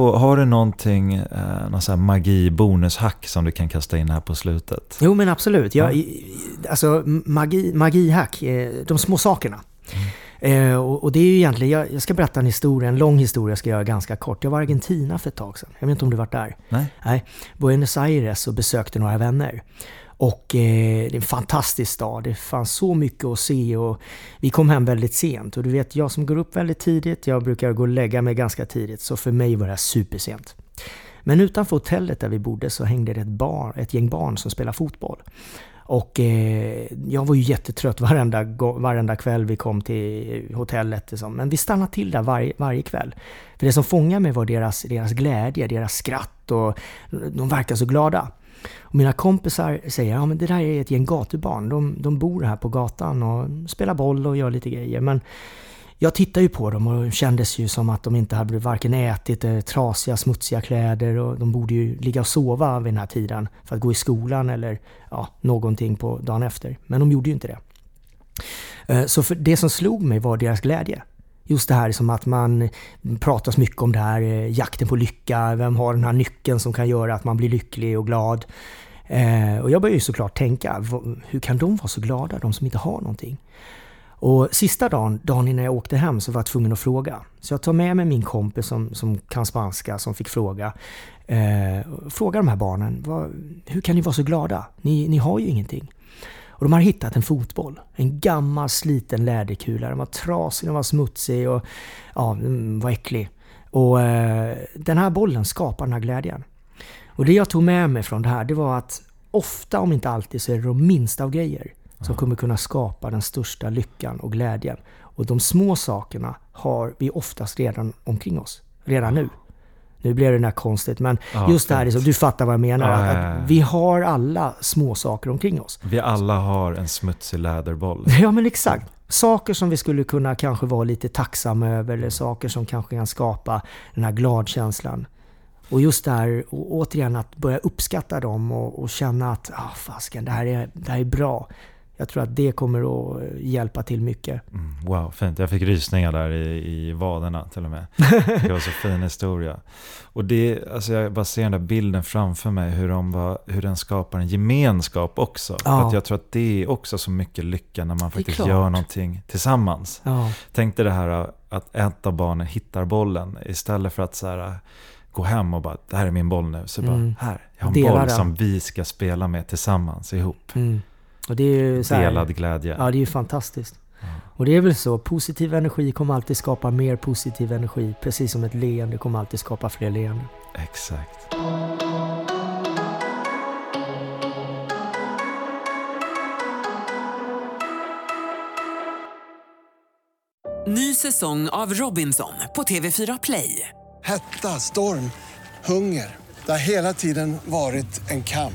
Och har du någonting, eh, någon sån här magi, bonushack som du kan kasta in här på slutet? Jo men absolut. Jag, i- Alltså magi, magihack, eh, de små sakerna. Eh, och, och det är ju egentligen, jag, jag ska berätta en historia, en lång historia ska jag göra ganska kort. Jag var i Argentina för ett tag sedan. Jag vet inte om du varit där? Nej? Nej, Buenos Aires och besökte några vänner. Och eh, det är en fantastisk stad. Det fanns så mycket att se och vi kom hem väldigt sent. Och du vet, jag som går upp väldigt tidigt, jag brukar gå och lägga mig ganska tidigt. Så för mig var det här supersent. Men utanför hotellet där vi bodde så hängde det ett, bar, ett gäng barn som spelade fotboll. Och eh, jag var ju jättetrött varenda, varenda kväll vi kom till hotellet. Liksom. Men vi stannade till där varje, varje kväll. För det som fångade mig var deras, deras glädje, deras skratt och de verkar så glada. Och mina kompisar säger ja det där är ett gäng gatubarn. De, de bor här på gatan och spelar boll och gör lite grejer. Men jag tittade ju på dem och det kändes ju som att de inte hade varken ätit eller trasiga, smutsiga kläder och de borde ju ligga och sova vid den här tiden för att gå i skolan eller ja, någonting på dagen efter. Men de gjorde ju inte det. Eh, så för det som slog mig var deras glädje. Just det här som att man pratar så mycket om det här eh, jakten på lycka. Vem har den här nyckeln som kan göra att man blir lycklig och glad? Eh, Och jag började ju såklart tänka, hur kan de vara så glada, de som inte har någonting? Och sista dagen, dagen innan jag åkte hem, så var jag tvungen att fråga. Så jag tar med mig min kompis som, som kan spanska, som fick fråga. Eh, fråga de här barnen, vad, hur kan ni vara så glada? Ni, ni har ju ingenting. Och de har hittat en fotboll. En gammal sliten läderkula. Den var trasig, den var smutsig och ja, var äcklig. Och eh, den här bollen skapar den här glädjen. Och det jag tog med mig från det här, det var att ofta, om inte alltid, så är det de minsta av grejer som kommer kunna skapa den största lyckan och glädjen. Och de små sakerna har vi oftast redan omkring oss. Redan nu. Nu blir det där konstigt, men Ja, just det här, liksom, du fattar vad jag menar. Ja, att, vi har alla små saker omkring oss. Vi alla har en smutsig läderboll. Ja men exakt. Saker som vi skulle kunna kanske vara lite tacksamma över eller saker som kanske kan skapa den här gladkänslan. Och just det här, och återigen att börja uppskatta dem och, och känna att ah, fasken, det, här är, det här är bra. Jag tror att det kommer att hjälpa till mycket. Mm, wow, fint. Jag fick rysningar där i, i vaderna till och med. Det var så fin historia. Och det, alltså jag bara ser den där bilden framför mig, hur, de var, hur den skapar en gemenskap också. För Ja. att jag tror att det är också så mycket lycka när man faktiskt gör någonting tillsammans. Ja, Tänk dig det här att ett av barnen hittar bollen istället för att så här, gå hem och bara, det här är min boll nu. Så bara, Mm. här, jag har en Dela boll den. som vi ska spela med tillsammans ihop. mm. Och det är ju så här, Delad glädje. Ja, det är ju fantastiskt. Och det är väl så, positiv energi kommer alltid skapa mer positiv energi. Precis som ett leende kommer alltid skapa fler leenden. Exakt. Ny säsong av Robinson på TV4 Play. Hetta, storm, hunger. Det har hela tiden varit en kamp.